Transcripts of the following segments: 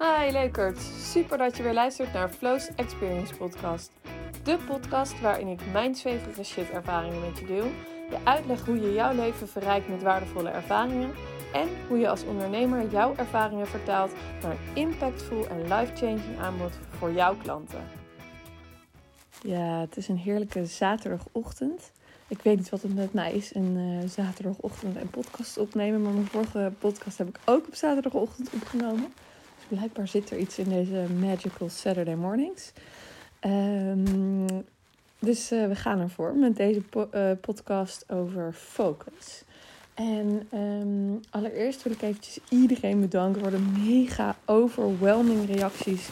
Hi leukert, super dat je weer luistert naar Flows Experience Podcast. De podcast waarin ik mijn zweverige shit ervaringen met je deel. Je uitleg hoe je jouw leven verrijkt met waardevolle ervaringen. En hoe je als ondernemer jouw ervaringen vertaalt naar een impactful en life-changing aanbod voor jouw klanten. Ja, het is een heerlijke zaterdagochtend. Ik weet niet wat het met mij is, een uh, zaterdagochtend en podcast opnemen. Maar mijn vorige podcast heb ik ook op zaterdagochtend opgenomen. Blijkbaar zit er iets in deze magical Saturday mornings. Um, dus uh, we gaan ervoor met deze uh, podcast over focus. En um, allereerst wil ik eventjes iedereen bedanken voor de mega overwhelming reacties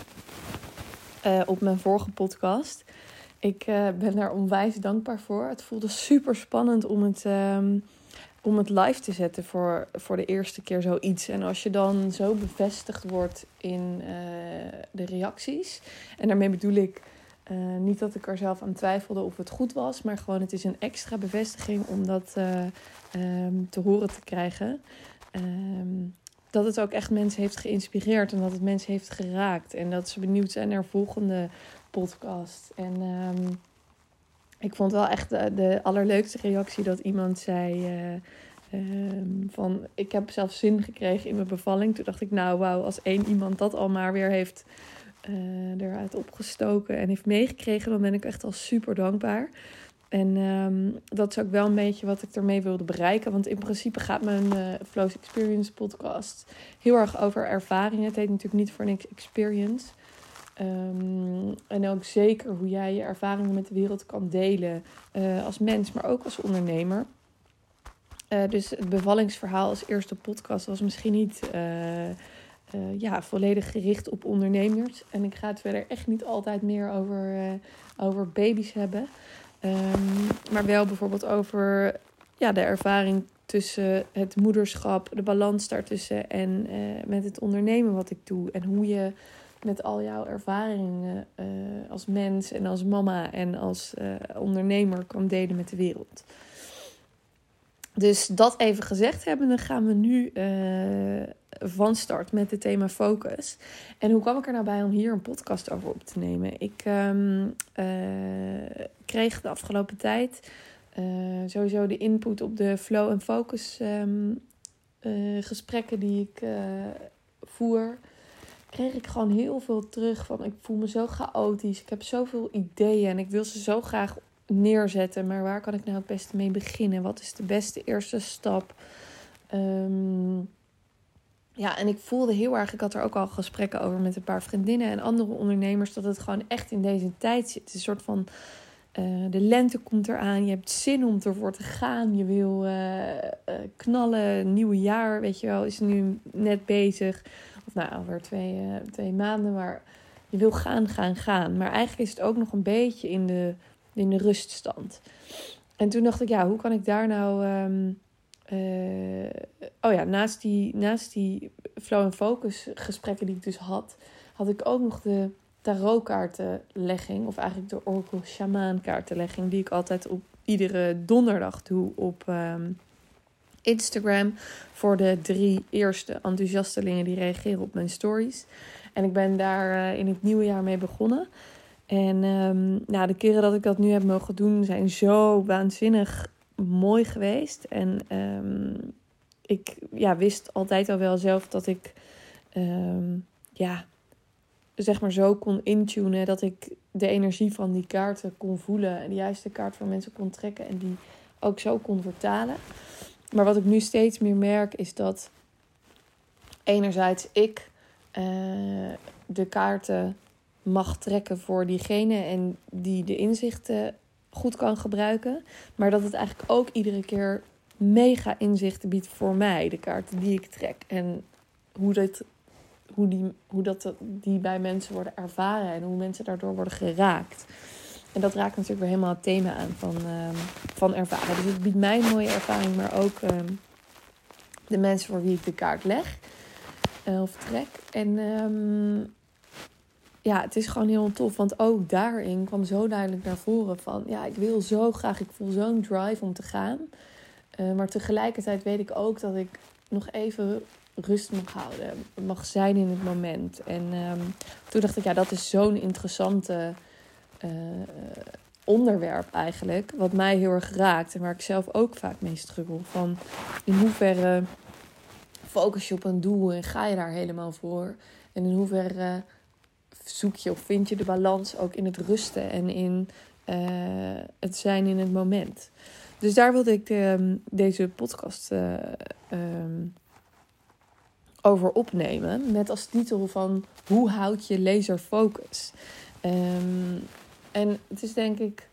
op mijn vorige podcast. Ik ben daar onwijs dankbaar voor. Het voelde super spannend om het, um, om het live te zetten voor, voor de eerste keer zoiets. En als je dan zo bevestigd wordt in uh, de reacties. En daarmee bedoel ik uh, niet dat ik er zelf aan twijfelde of het goed was. Maar gewoon het is een extra bevestiging om dat um, te horen te krijgen. Um, dat het ook echt mensen heeft geïnspireerd en dat het mensen heeft geraakt. En dat ze benieuwd zijn naar volgende podcast. En um, ik vond wel echt de, de, allerleukste reactie dat iemand zei. Uh, um, van ik heb zelf zin gekregen in mijn bevalling. Toen dacht ik, nou wauw, als één iemand dat al maar weer heeft uh, eruit opgestoken en heeft meegekregen, dan ben ik echt al super dankbaar. En um, dat is ook wel een beetje wat ik ermee wilde bereiken. Want in principe gaat mijn uh, Flows Experience podcast heel erg over ervaringen. Het heet natuurlijk niet voor niks experience. Um, en ook zeker hoe jij je ervaringen met de wereld kan delen. Uh, als mens, maar ook als ondernemer. Uh, dus het bevallingsverhaal als eerste podcast was misschien niet ja, volledig gericht op ondernemers. En ik ga het verder echt niet altijd meer over, over baby's hebben. Um, maar wel bijvoorbeeld over ja, de ervaring tussen het moederschap, de balans daartussen en met het ondernemen wat ik doe. En hoe je met al jouw ervaringen uh, als mens en als mama en als uh, ondernemer kan delen met de wereld. Dus dat even gezegd hebben, dan gaan we nu uh, van start met het thema focus. En hoe kwam ik er nou bij om hier een podcast over op te nemen? Ik uh, kreeg de afgelopen tijd sowieso de input op de flow en focus um, gesprekken die ik voer. Kreeg ik gewoon heel veel terug van ik voel me zo chaotisch. Ik heb zoveel ideeën en ik wil ze zo graag neerzetten. Maar waar kan ik nou het beste mee beginnen? Wat is de beste eerste stap? Um, ja, en ik voelde heel erg, ik had er ook al gesprekken over met een paar vriendinnen en andere ondernemers, dat het gewoon echt in deze tijd zit. Een soort van, uh, de lente komt eraan, je hebt zin om ervoor te gaan, je wil uh, uh, knallen, nieuwe jaar, weet je wel, is nu net bezig. Of nou, over twee, twee maanden, maar je wil gaan, gaan, gaan. Maar eigenlijk is het ook nog een beetje in de in de ruststand. En toen dacht ik, ja, hoe kan ik daar nou. Um, uh, oh ja, naast die, naast die flow en focus gesprekken die ik dus had, had ik ook nog de tarotkaartenlegging, of eigenlijk de Oracle Shaman kaartenlegging, die ik altijd op iedere donderdag doe op um, Instagram. Voor de drie eerste enthousiastelingen die reageren op mijn stories. En ik ben daar uh, in het nieuwe jaar mee begonnen. En um, nou, de keren dat ik dat nu heb mogen doen zijn zo waanzinnig mooi geweest. En um, ik ja, wist altijd al wel zelf dat ik um, ja, zeg maar zo kon intunen dat ik de energie van die kaarten kon voelen. En de juiste kaart voor mensen kon trekken en die ook zo kon vertalen. Maar wat ik nu steeds meer merk is dat enerzijds ik uh, de kaarten mag trekken voor diegene en die de inzichten goed kan gebruiken. Maar dat het eigenlijk ook iedere keer mega inzichten biedt voor mij, de kaarten die ik trek. En hoe dat, hoe die, hoe dat die bij mensen worden ervaren en hoe mensen daardoor worden geraakt. En dat raakt natuurlijk weer helemaal het thema aan van, um, van ervaren. Dus het biedt mij een mooie ervaring, maar ook um, de mensen voor wie ik de kaart leg uh, of trek. En um, ja, het is gewoon heel tof. Want ook daarin kwam zo duidelijk naar voren van... ja, ik wil zo graag, ik voel zo'n drive om te gaan. Uh, maar tegelijkertijd weet ik ook dat ik nog even rust mag houden. Mag zijn in het moment. En toen dacht ik, ja, dat is zo'n interessante uh, onderwerp eigenlijk. Wat mij heel erg raakt. En waar ik zelf ook vaak mee struggle. Van in hoeverre focus je op een doel en ga je daar helemaal voor? En in hoeverre zoek je of vind je de balans ook in het rusten en in uh, het zijn in het moment. Dus daar wilde ik de, deze podcast uh, um, over opnemen. Met als titel van Hoe houd je laser focus? Um, en het is denk ik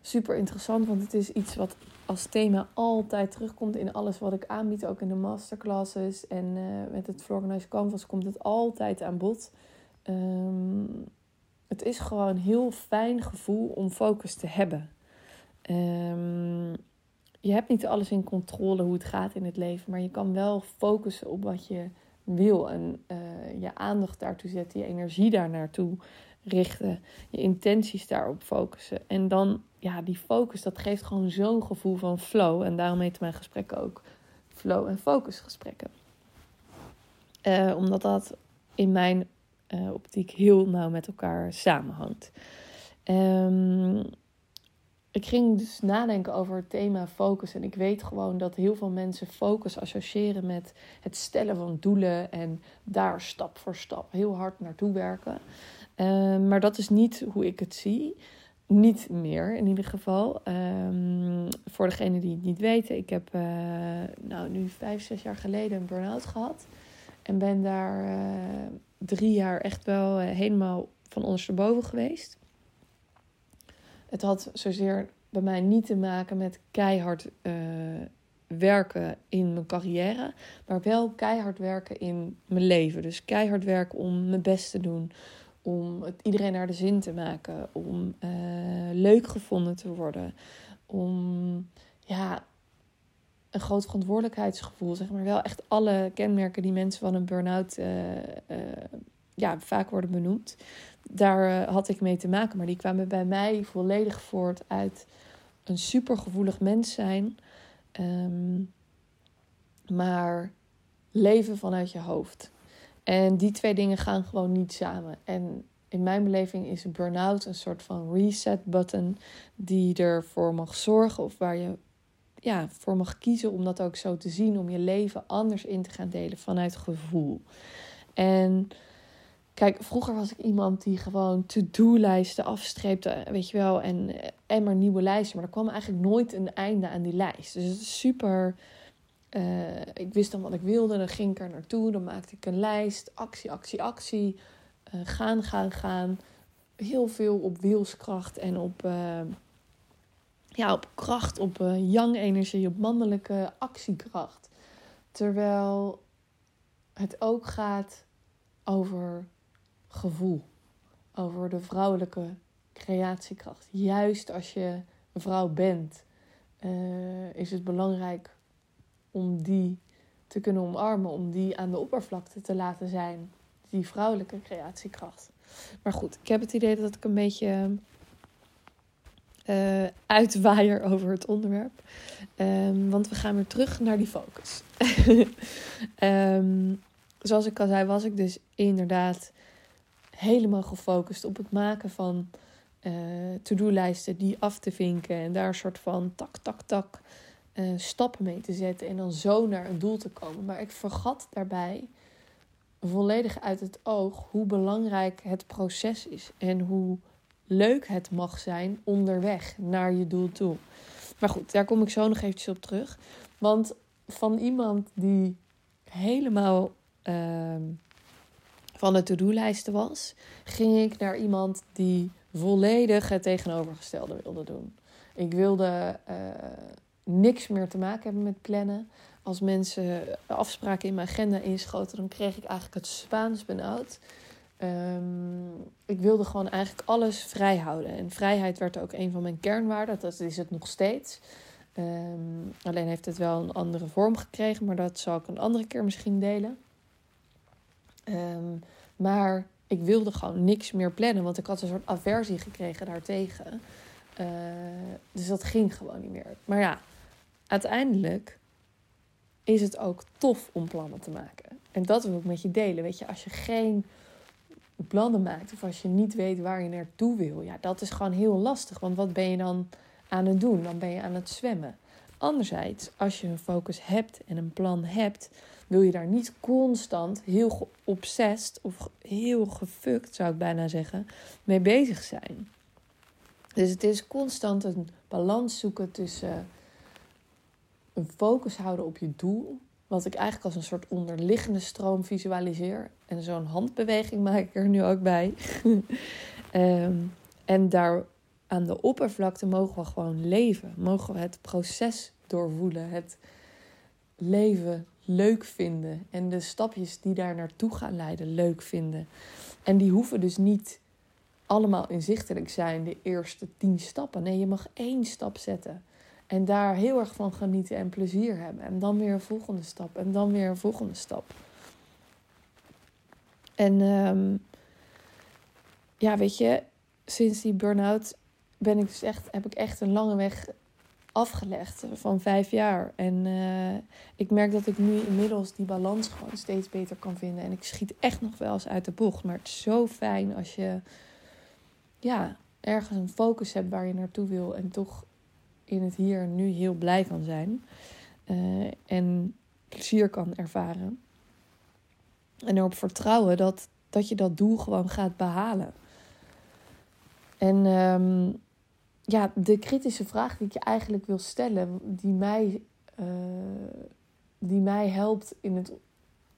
super interessant, want het is iets wat als thema altijd terugkomt in alles wat ik aanbied, ook in de masterclasses en uh, met het Florganize Canvas komt het altijd aan bod. Um, het is gewoon een heel fijn gevoel om focus te hebben. Um, je hebt niet alles in controle hoe het gaat in het leven, maar je kan wel focussen op wat je wil en uh, je aandacht daartoe zetten, je energie daar naartoe richten, je intenties daarop focussen. En dan, ja, die focus, dat geeft gewoon zo'n gevoel van flow. En daarom heet mijn gesprekken ook flow- en focusgesprekken. Uh, omdat dat in mijn uh, optiek heel nauw met elkaar samenhangt. Um, ik ging dus nadenken over het thema focus. En ik weet gewoon dat heel veel mensen focus associëren met het stellen van doelen en daar stap voor stap heel hard naartoe werken. Um, maar dat is niet hoe ik het zie. Niet meer in ieder geval. Um, voor degenen die het niet weten, ik heb uh, nou, nu vijf, zes jaar geleden een burn-out gehad. En ben daar uh, drie jaar echt wel uh, helemaal van ondersteboven geweest. Het had zozeer bij mij niet te maken met keihard werken in mijn carrière, maar wel keihard werken in mijn leven. Dus keihard werken om mijn best te doen, om het iedereen naar de zin te maken, om uh, leuk gevonden te worden, om ja, een groot verantwoordelijkheidsgevoel, zeg maar. Wel echt alle kenmerken die mensen van een burn-out uh, ja, vaak worden benoemd daar had ik mee te maken. Maar die kwamen bij mij volledig voort uit een supergevoelig mens zijn. Um, maar leven vanuit je hoofd. En die twee dingen gaan gewoon niet samen. En in mijn beleving is burn-out een soort van reset button die ervoor mag zorgen of waar je ja, voor mag kiezen om dat ook zo te zien, om je leven anders in te gaan delen vanuit gevoel. En Kijk, vroeger was ik iemand die gewoon to-do-lijsten afstreepte, weet je wel, en, en maar nieuwe lijsten. Maar er kwam eigenlijk nooit een einde aan die lijst. Dus het is super. Uh, ik wist dan wat ik wilde, dan ging ik er naartoe, dan maakte ik een lijst, actie, actie, actie, uh, gaan, gaan, gaan. Heel veel op wilskracht en op, uh, ja, op kracht, op young energie, op mannelijke actiekracht. Terwijl het ook gaat over gevoel. Over de vrouwelijke creatiekracht. Juist als je een vrouw bent, is het belangrijk om die te kunnen omarmen, om die aan de oppervlakte te laten zijn. Die vrouwelijke creatiekracht. Maar goed, ik heb het idee dat ik een beetje uh, uitwaaier over het onderwerp. Um, want we gaan weer terug naar die focus. um, zoals ik al zei, was ik dus inderdaad helemaal gefocust op het maken van uh, to-do-lijsten die af te vinken. En daar een soort van tak, tak, tak uh, stappen mee te zetten. En dan zo naar een doel te komen. Maar ik vergat daarbij volledig uit het oog hoe belangrijk het proces is. En hoe leuk het mag zijn onderweg naar je doel toe. Maar goed, daar kom ik zo nog eventjes op terug. Want van iemand die helemaal uh, van de to-do-lijsten was, ging ik naar iemand die volledig het tegenovergestelde wilde doen. Ik wilde uh, niks meer te maken hebben met plannen. Als mensen afspraken in mijn agenda inschoten, dan kreeg ik eigenlijk het Spaans benauwd. Um, ik wilde gewoon eigenlijk alles vrij houden. En vrijheid werd ook een van mijn kernwaarden. Dat is het nog steeds. Um, alleen heeft het wel een andere vorm gekregen, maar dat zal ik een andere keer misschien delen. Um, maar ik wilde gewoon niks meer plannen, want ik had een soort aversie gekregen daartegen. Uh, dus dat ging gewoon niet meer. Maar ja, uiteindelijk is het ook tof om plannen te maken. En dat wil ik met je delen. Weet je, als je geen plannen maakt of als je niet weet waar je naartoe wil, ja, dat is gewoon heel lastig. Want wat ben je dan aan het doen? Dan ben je aan het zwemmen. Anderzijds, als je een focus hebt en een plan hebt, wil je daar niet constant heel geobsessed of heel gefukt, zou ik bijna zeggen, mee bezig zijn. Dus het is constant een balans zoeken tussen een focus houden op je doel, wat ik eigenlijk als een soort onderliggende stroom visualiseer. En zo'n handbeweging maak ik er nu ook bij. um, en daar aan de oppervlakte mogen we gewoon leven. Mogen we het proces doorvoelen. Het leven leuk vinden. En de stapjes die daar naartoe gaan leiden leuk vinden. En die hoeven dus niet allemaal inzichtelijk zijn, de eerste tien stappen. Nee, je mag één stap zetten. En daar heel erg van genieten en plezier hebben. En dan weer een volgende stap. En dan weer een volgende stap. En um, ja, weet je, sinds die burn-out ben ik dus echt, heb ik echt een lange weg afgelegd van vijf jaar. En uh, ik merk dat ik nu inmiddels die balans gewoon steeds beter kan vinden. En ik schiet echt nog wel eens uit de bocht. Maar het is zo fijn als je ja, ergens een focus hebt waar je naartoe wil. En toch in het hier nu heel blij kan zijn. Uh, en plezier kan ervaren. En erop vertrouwen dat, dat je dat doel gewoon gaat behalen. En um, ja, de kritische vraag die ik je eigenlijk wil stellen, die mij, uh, die mij helpt in het,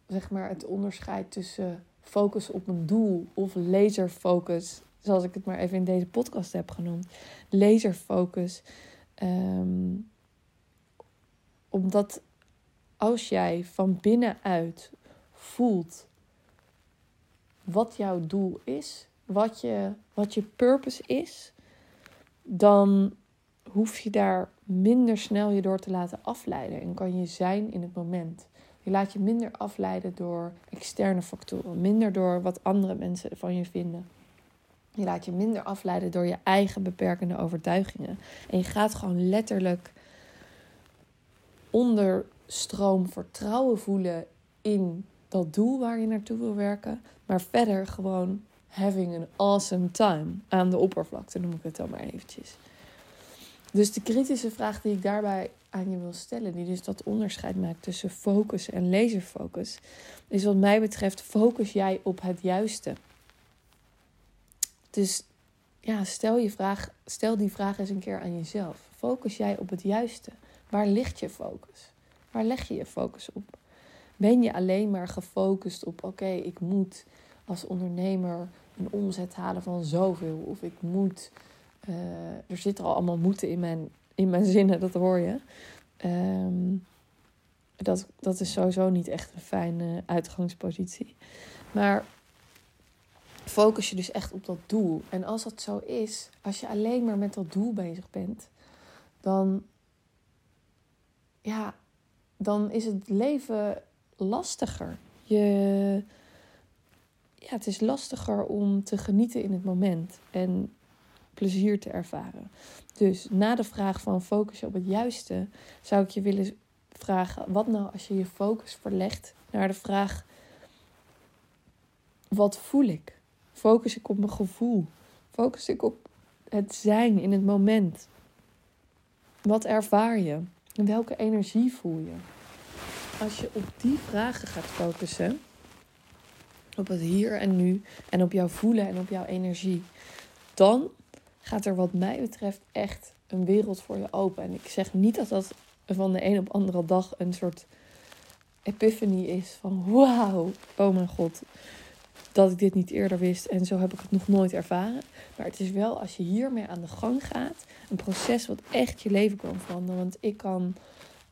zeg maar, het onderscheid tussen focus op een doel of laserfocus, zoals ik het maar even in deze podcast heb genoemd. Laserfocus. Um, omdat als jij van binnenuit voelt wat jouw doel is, wat je, wat je purpose is, dan hoef je daar minder snel je door te laten afleiden en kan je zijn in het moment. Je laat je minder afleiden door externe factoren, minder door wat andere mensen van je vinden. Je laat je minder afleiden door je eigen beperkende overtuigingen. En je gaat gewoon letterlijk onder stroom vertrouwen voelen in dat doel waar je naartoe wil werken. Maar verder gewoon having an awesome time aan de oppervlakte, noem ik het dan maar eventjes. Dus de kritische vraag die ik daarbij aan je wil stellen, die dus dat onderscheid maakt tussen focus en laserfocus, is wat mij betreft, focus jij op het juiste. Dus ja, stel, je vraag, stel die vraag eens een keer aan jezelf. Focus jij op het juiste? Waar ligt je focus? Waar leg je je focus op? Ben je alleen maar gefocust op: oké, ik moet als ondernemer een omzet halen van zoveel. Of ik moet. Uh, er zitten al allemaal moeten in mijn, in mijn zinnen, dat hoor je. Um, dat, dat is sowieso niet echt een fijne uitgangspositie. Maar focus je dus echt op dat doel. En als dat zo is, als je alleen maar met dat doel bezig bent, dan, ja, dan is het leven lastiger. Je, ja, het is lastiger om te genieten in het moment en plezier te ervaren. Dus na de vraag van focus je op het juiste, zou ik je willen vragen: wat nou als je je focus verlegt naar de vraag: wat voel ik? Focus ik op mijn gevoel? Focus ik op het zijn in het moment? Wat ervaar je? En welke energie voel je? Als je op die vragen gaat focussen, op het hier en nu en op jouw voelen en op jouw energie, dan gaat er wat mij betreft echt een wereld voor je open. En ik zeg niet dat dat van de een op andere dag een soort epiphany is van wauw, oh mijn god, dat ik dit niet eerder wist en zo heb ik het nog nooit ervaren. Maar het is wel als je hiermee aan de gang gaat, een proces wat echt je leven kan veranderen. Want ik kan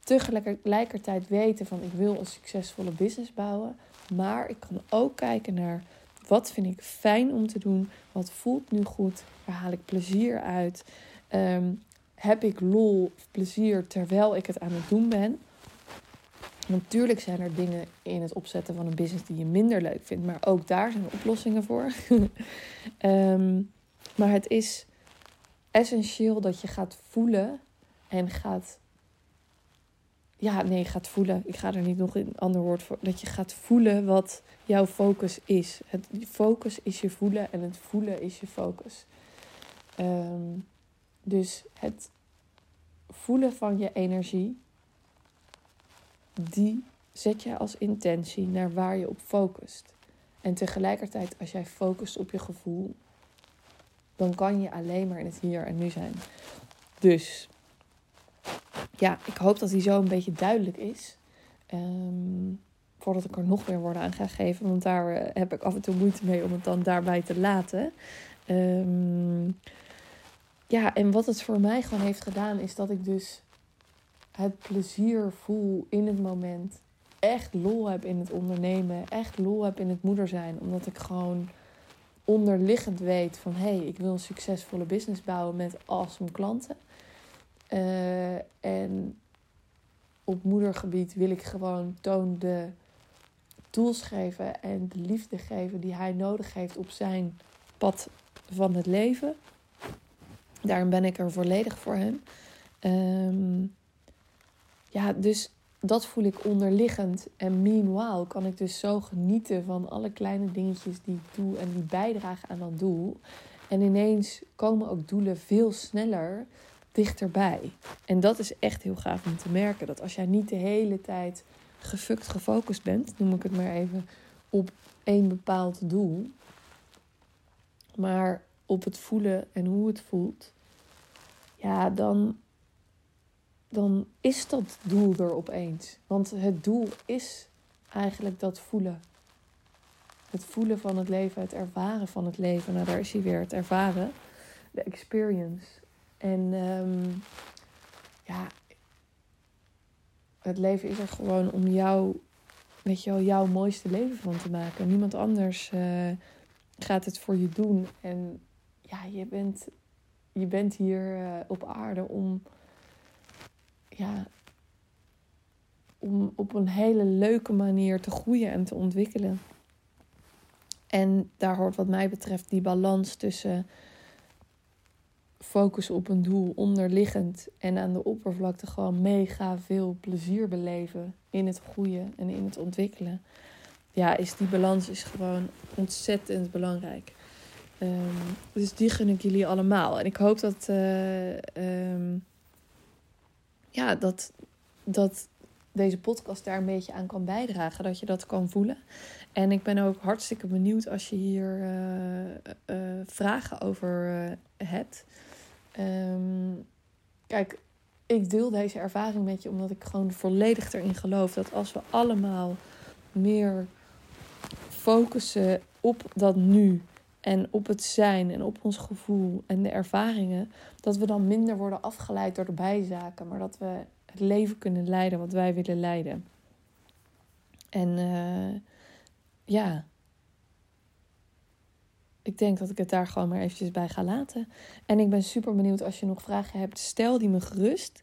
tegelijkertijd weten van ik wil een succesvolle business bouwen. Maar ik kan ook kijken naar wat vind ik fijn om te doen. Wat voelt nu goed? Waar haal ik plezier uit? Ehm, heb ik lol of plezier terwijl ik het aan het doen ben? Natuurlijk zijn er dingen in het opzetten van een business die je minder leuk vindt, maar ook daar zijn oplossingen voor. Ehm, maar het is essentieel dat je gaat voelen en gaat ja, nee, gaat voelen. Ik ga er niet nog een ander woord voor. Dat je gaat voelen wat jouw focus is. Het focus is je voelen en het voelen is je focus. Ehm, dus het voelen van je energie, die zet je als intentie naar waar je op focust. En tegelijkertijd, als jij focust op je gevoel, dan kan je alleen maar in het hier en nu zijn. Dus ja, ik hoop dat die zo een beetje duidelijk is. Ehm, voordat ik er nog meer woorden aan ga geven. Want daar eh, heb ik af en toe moeite mee om het dan daarbij te laten. Ehm, ja, en wat het voor mij gewoon heeft gedaan, is dat ik dus het plezier voel in het moment. Echt lol heb in het ondernemen. Echt lol heb in het moeder zijn. Omdat ik gewoon onderliggend weet van hé, hey, ik wil een succesvolle business bouwen met awesome klanten. Uh, en op moedergebied wil ik gewoon Toon de tools geven en de liefde geven die hij nodig heeft op zijn pad van het leven. Daarom ben ik er volledig voor hem. Um, ja, dus dat voel ik onderliggend. En meanwhile kan ik dus zo genieten van alle kleine dingetjes die ik doe en die bijdragen aan dat doel. En ineens komen ook doelen veel sneller dichterbij. En dat is echt heel gaaf om te merken. Dat als jij niet de hele tijd gefukt gefocust bent, noem ik het maar even, op één bepaald doel. Maar op het voelen en hoe het voelt. Ja, dan, dan is dat doel er opeens. Want het doel is eigenlijk dat voelen. Het voelen van het leven, het ervaren van het leven. Nou, daar is hij weer, het ervaren. De experience. En um, ja, het leven is er gewoon om jou, weet je wel, jouw mooiste leven van te maken. Niemand anders uh, gaat het voor je doen. En ja, je bent, je bent hier uh, op aarde om, ja, om op een hele leuke manier te groeien en te ontwikkelen. En daar hoort wat mij betreft die balans tussen focus op een doel onderliggend en aan de oppervlakte gewoon mega veel plezier beleven in het groeien en in het ontwikkelen. Ja, is die balans is gewoon ontzettend belangrijk. Um, dus die gun ik jullie allemaal. En ik hoop dat, uh, um, ja, dat, dat deze podcast daar een beetje aan kan bijdragen. Dat je dat kan voelen. En ik ben ook hartstikke benieuwd als je hier uh, uh, vragen over hebt. Um, kijk, ik deel deze ervaring met je omdat ik gewoon volledig erin geloof dat als we allemaal meer focussen op dat nu en op het zijn en op ons gevoel en de ervaringen, dat we dan minder worden afgeleid door de bijzaken, maar dat we het leven kunnen leiden wat wij willen leiden. En uh, ja, ik denk dat ik het daar gewoon maar eventjes bij ga laten. En ik ben super benieuwd als je nog vragen hebt. Stel die me gerust.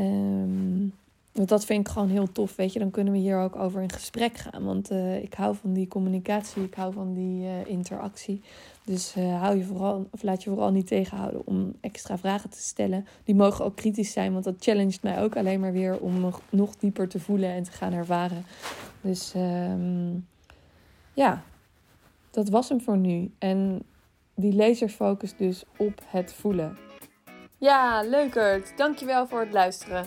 Um, want dat vind ik gewoon heel tof, weet je. Dan kunnen we hier ook over in gesprek gaan. Want uh, ik hou van die communicatie, ik hou van die uh, interactie. Dus uh, hou je vooral, of laat je vooral niet tegenhouden om extra vragen te stellen. Die mogen ook kritisch zijn, want dat challenged mij ook alleen maar weer om nog, dieper te voelen en te gaan ervaren. Dus um, ja, dat was hem voor nu. En die laser focust dus op het voelen. Ja, leukert. Dankjewel voor het luisteren.